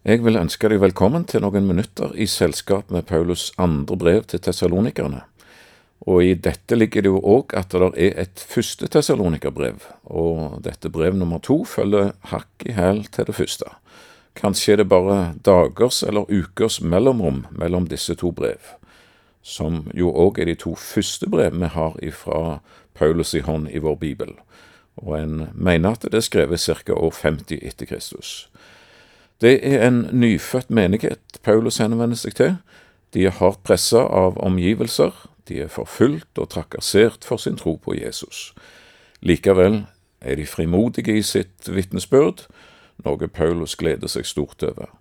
Jeg vil ønske deg velkommen til noen minutter i selskap med Paulus andre brev til tessalonikerne. Og i dette ligger det jo òg at det er et første tessalonikerbrev, og dette brev nummer to følger hakk i hæl til det første. Kanskje er det bare dagers eller ukers mellomrom mellom disse to brev, som jo òg er de to første brev vi har ifra Paulus i hånd i vår bibel, og en mener at det er skrevet ca. år 50 etter Kristus. Det er en nyfødt menighet Paulus henvender seg til. De er hardt pressa av omgivelser, de er forfulgt og trakassert for sin tro på Jesus. Likevel er de frimodige i sitt vitnesbyrd, noe Paulus gleder seg stort over.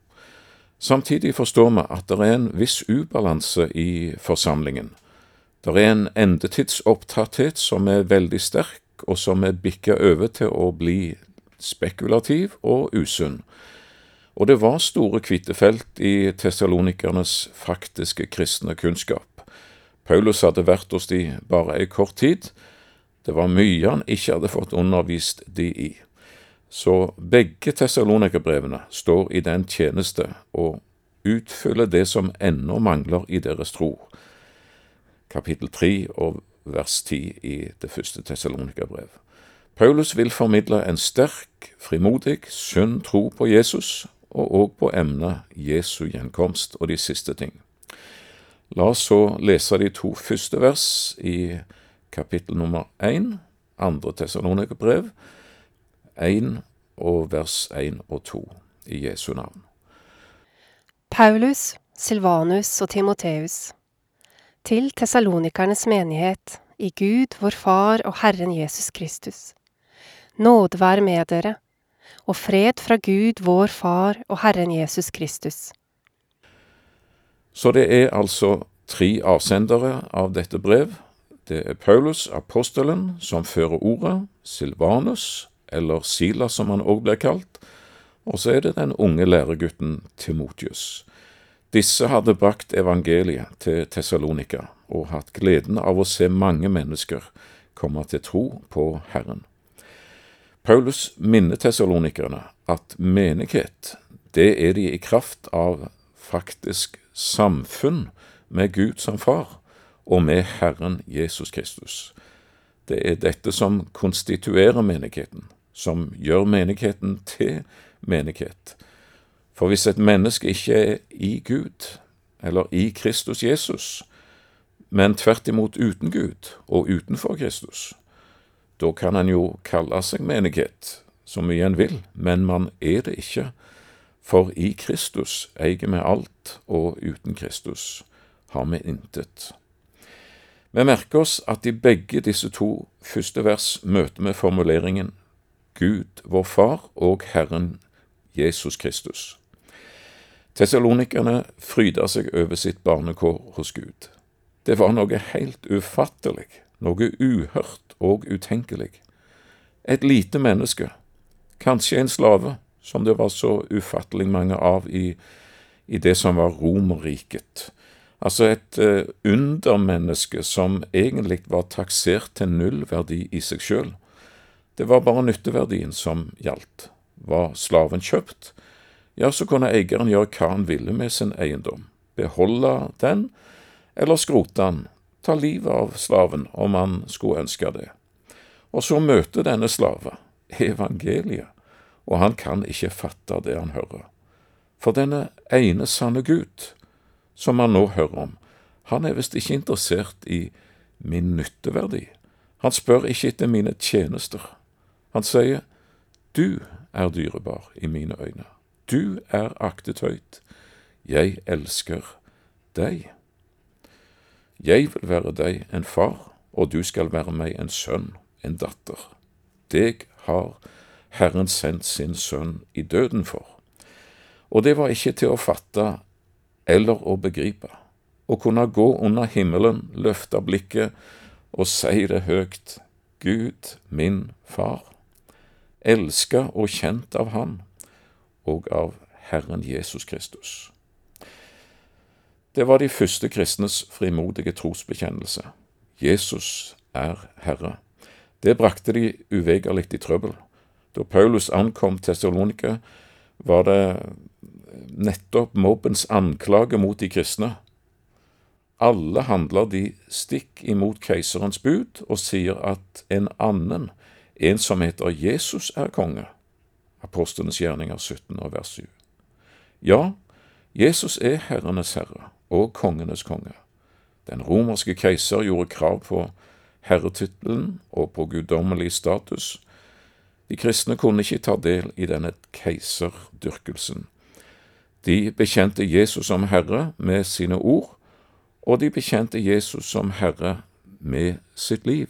Samtidig forstår vi at det er en viss ubalanse i forsamlingen. Det er en endetidsopptatthet som er veldig sterk, og som er bikka over til å bli spekulativ og usunn. Og det var store kvittefelt i tessalonikernes faktiske kristne kunnskap. Paulus hadde vært hos de bare ei kort tid. Det var mye han ikke hadde fått undervist de i. Så begge tessalonikerbrevene står i den tjeneste og utfyller det som ennå mangler i deres tro. Kapittel 3 og vers 10 i det første tessalonikerbrev. Paulus vil formidle en sterk, frimodig, sunn tro på Jesus og òg på emnet Jesu gjenkomst og de siste ting. La oss så lese de to første vers i kapittel nummer én, andre Tessalonikerbrev, én og vers én og to, i Jesu navn. Paulus, Silvanus og Timoteus, til tessalonikernes menighet, i Gud vår Far og Herren Jesus Kristus. Nåde være med dere og fred fra Gud, vår Far og Herren Jesus Kristus. Så det er altså tre avsendere av dette brev. Det er Paulus, apostelen, som fører ordet, Silvanus, eller Silas som han òg blir kalt, og så er det den unge læregutten Timotius. Disse hadde brakt evangeliet til Tessalonika og hatt gleden av å se mange mennesker komme til tro på Herren. Paulus minner tessalonikerne at menighet, det er de i kraft av faktisk samfunn med Gud som far og med Herren Jesus Kristus. Det er dette som konstituerer menigheten, som gjør menigheten til menighet. For hvis et menneske ikke er i Gud, eller i Kristus Jesus, men tvert imot uten Gud og utenfor Kristus, da kan en jo kalle seg menighet så mye en vil, men man er det ikke, for i Kristus eier vi alt, og uten Kristus har vi intet. Vi merker oss at i begge disse to første vers møter vi formuleringen Gud, vår Far, og Herren Jesus Kristus. Tessalonikerne fryda seg over sitt barnekår hos Gud. Det var noe helt ufattelig, noe uhørt og utenkelig. Et lite menneske, kanskje en slave, som det var så ufattelig mange av i, i det som var Romerriket. Altså et uh, undermenneske som egentlig var taksert til null verdi i seg sjøl. Det var bare nytteverdien som gjaldt. Var slaven kjøpt, ja, så kunne eieren gjøre hva han ville med sin eiendom. Beholde den, eller skrote den, ta livet av slaven om han skulle ønske det. Og så møter denne slava evangeliet, og han kan ikke fatte det han hører. For denne ene sanne Gud, som han nå hører om, han er visst ikke interessert i min nytteverdi. Han spør ikke etter mine tjenester. Han sier, Du er dyrebar i mine øyne. Du er aktet høyt. Jeg elsker deg. Jeg vil være deg en far, og du skal være meg en sønn, en datter. Deg har Herren sendt sin sønn i døden for. Og det var ikke til å fatte eller å begripe. Å kunne gå under himmelen, løfte blikket og si det høgt, Gud, min far, elska og kjent av Han og av Herren Jesus Kristus. Det var de første kristnes frimodige trosbekjennelse. Jesus er Herre. Det brakte de uvegerlig i trøbbel. Da Paulus ankom Tessalonika, var det nettopp mobbens anklage mot de kristne. Alle handler de stikk imot keiserens bud og sier at en annen, en som heter Jesus, er konge. Apostlenes gjerninger 17 og vers 7. Ja, Jesus er herrenes herre og kongenes konge. Den romerske keiser gjorde krav på herretittelen og på guddommelig status. De kristne kunne ikke ta del i denne keiserdyrkelsen. De bekjente Jesus som herre med sine ord, og de bekjente Jesus som herre med sitt liv.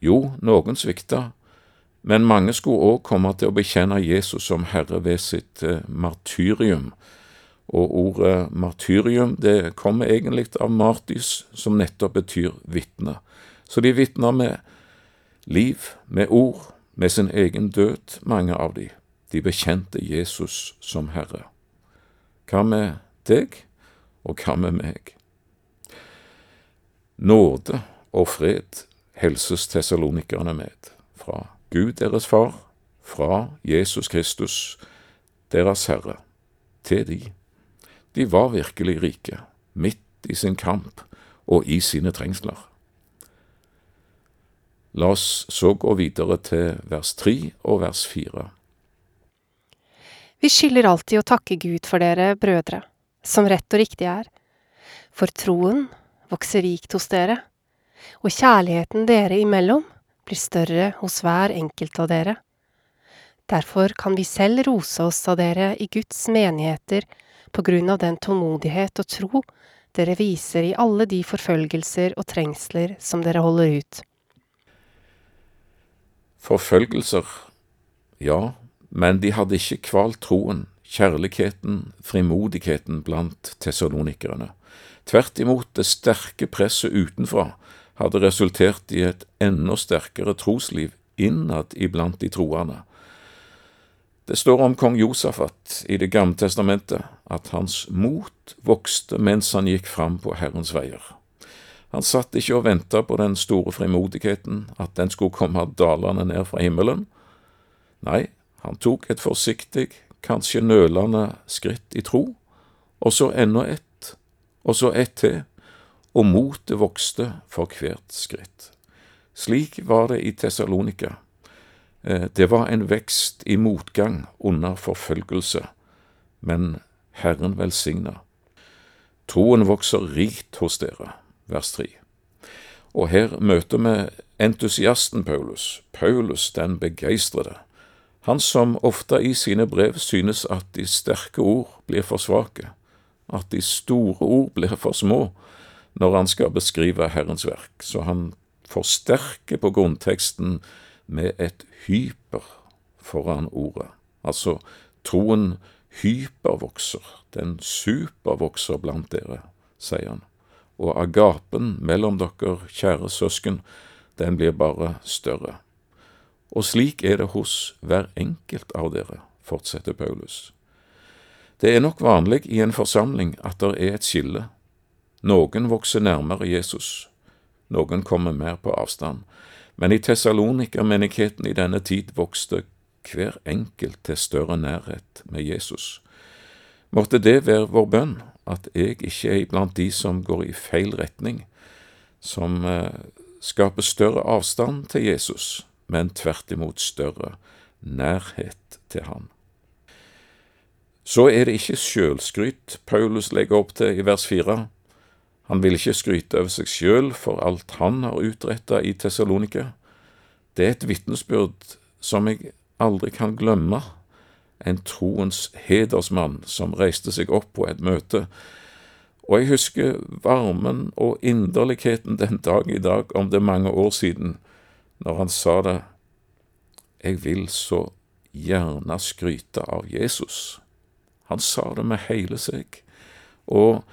Jo, noen svikta, men mange skulle òg komme til å bekjenne Jesus som herre ved sitt eh, martyrium. Og ordet martyrium det kommer egentlig av martys, som nettopp betyr vitne. Så de vitner med liv, med ord, med sin egen død, mange av de. De bekjente Jesus som Herre. Hva med deg, og hva med meg? Nåde og fred helses tessalonikerne med, fra Gud deres Far, fra Jesus Kristus, deres Herre, til de. De var virkelig rike, midt i sin kamp og i sine trengsler. La oss så gå videre til vers tre og vers fire. Vi skylder alltid å takke Gud for dere, brødre, som rett og riktig er, for troen vokser rikt hos dere, og kjærligheten dere imellom blir større hos hver enkelt av dere. Derfor kan vi selv rose oss av dere i Guds menigheter på grunn av den tålmodighet og tro dere viser i alle de forfølgelser og trengsler som dere holder ut. Forfølgelser, ja, men de hadde ikke kvalt troen, kjærligheten, frimodigheten blant tessalonikerne. Tvert imot, det sterke presset utenfra hadde resultert i et enda sterkere trosliv innad iblant de troende. Det står om kong Josafat i Det gamle testamentet at hans mot vokste mens han gikk fram på Herrens veier. Han satt ikke og venta på den store frimodigheten, at den skulle komme dalende ned fra himmelen. Nei, han tok et forsiktig, kanskje nølende skritt i tro, og så enda ett, og så ett til, og motet vokste for hvert skritt. Slik var det i Tessalonika. Eh, det var en vekst i motgang under forfølgelse, men Herren velsigna. Troen vokser rikt hos dere, vers 3. Og her møter vi entusiasten Paulus, Paulus den begeistrede, han som ofte i sine brev synes at de sterke ord blir for svake, at de store ord blir for små, når han skal beskrive Herrens verk, så han forsterker på grunnteksten med et hyper foran ordet. Altså, troen hypervokser, den supervokser blant dere, sier han. Og agapen mellom dere, kjære søsken, den blir bare større. Og slik er det hos hver enkelt av dere, fortsetter Paulus. Det er nok vanlig i en forsamling at det er et skille noen vokser nærmere Jesus, noen kommer mer på avstand, men i Tessalonika-menigheten i denne tid vokste hver enkelt til større nærhet med Jesus. Måtte det være vår bønn, at jeg ikke er blant de som går i feil retning, som eh, skaper større avstand til Jesus, men tvert imot større nærhet til Han. Så er det ikke sjølskryt Paulus legger opp til i vers fire. Han vil ikke skryte over seg sjøl for alt han har utretta i Tessalonika. Det er et vitnesbyrd som jeg aldri kan glemme. En troens hedersmann som reiste seg opp på et møte. Og jeg husker varmen og inderligheten den dag i dag, om det mange år siden, når han sa det. Jeg vil så gjerne skryte av Jesus. Han sa det med hele seg. Og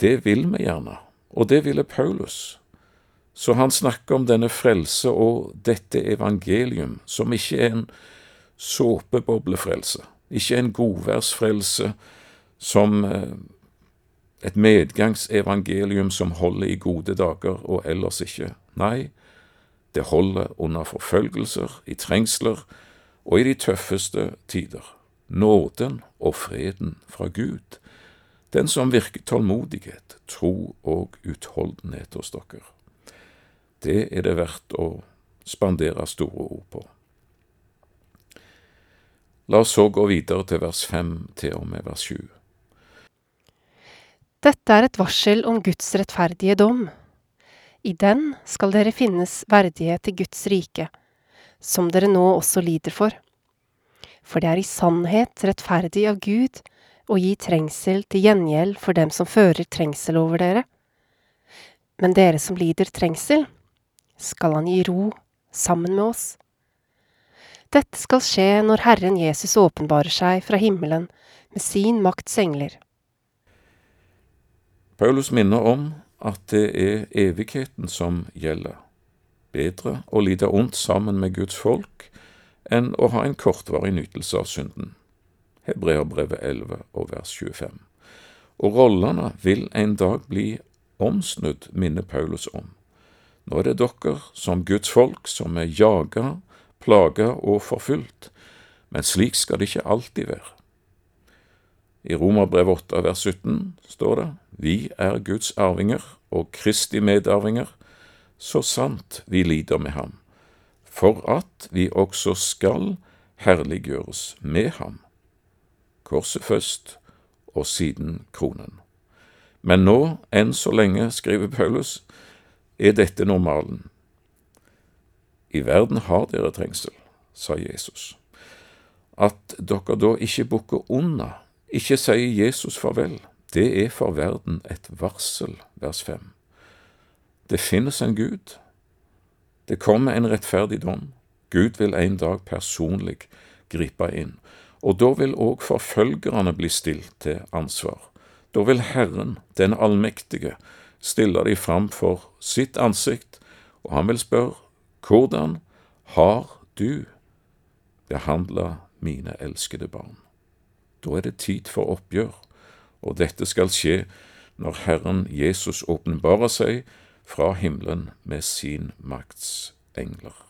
det vil vi gjerne, og det ville Paulus. Så han snakker om denne frelse og dette evangelium, som ikke er en såpeboblefrelse, ikke en godværsfrelse som eh, et medgangsevangelium som holder i gode dager og ellers ikke. Nei, det holder under forfølgelser, i trengsler og i de tøffeste tider. nåden og freden fra Gud, den som virker tålmodighet, tro og utholdenhet hos dere. Det er det verdt å spandere store ord på. La oss så gå videre til vers fem til og med vers sju. Dette er et varsel om Guds rettferdige dom. I den skal dere finnes verdighet til Guds rike, som dere nå også lider for. For det er i sannhet rettferdig av Gud å gi trengsel til gjengjeld for dem som fører trengsel over dere. Men dere som lider trengsel, skal han gi ro sammen med oss. Dette skal skje når Herren Jesus åpenbarer seg fra himmelen med sin makts engler. Paulus minner om at det er evigheten som gjelder. Bedre å lide ondt sammen med Guds folk enn å ha en kortvarig nytelse av synden. Hebreerbrevet 11 og vers 25. Og rollene vil en dag bli omsnudd, minner Paulus om. Nå er det dere som Guds folk som er jaga, plaga og forfulgt, men slik skal det ikke alltid være. I Romerbrev 8 vers 17 står det Vi er Guds arvinger og Kristi medarvinger, så sant vi lider med ham, for at vi også skal herliggjøres med ham. Korset først, og siden kronen. Men nå, enn så lenge, skriver Paulus, er dette normalen. I verden har dere trengsel, sa Jesus. At dere da ikke bukker under, ikke sier Jesus farvel, det er for verden et varsel, vers 5. Det finnes en Gud. Det kommer en rettferdig dom. Gud vil en dag personlig gripe inn, og da vil òg forfølgerne bli stilt til ansvar. Da vil Herren, den allmektige, stille de fram for sitt ansikt, og han vil spørre, hvordan har du behandla mine elskede barn? Da er det tid for oppgjør, og dette skal skje når Herren Jesus åpenbarer seg fra himmelen med sin makts engler.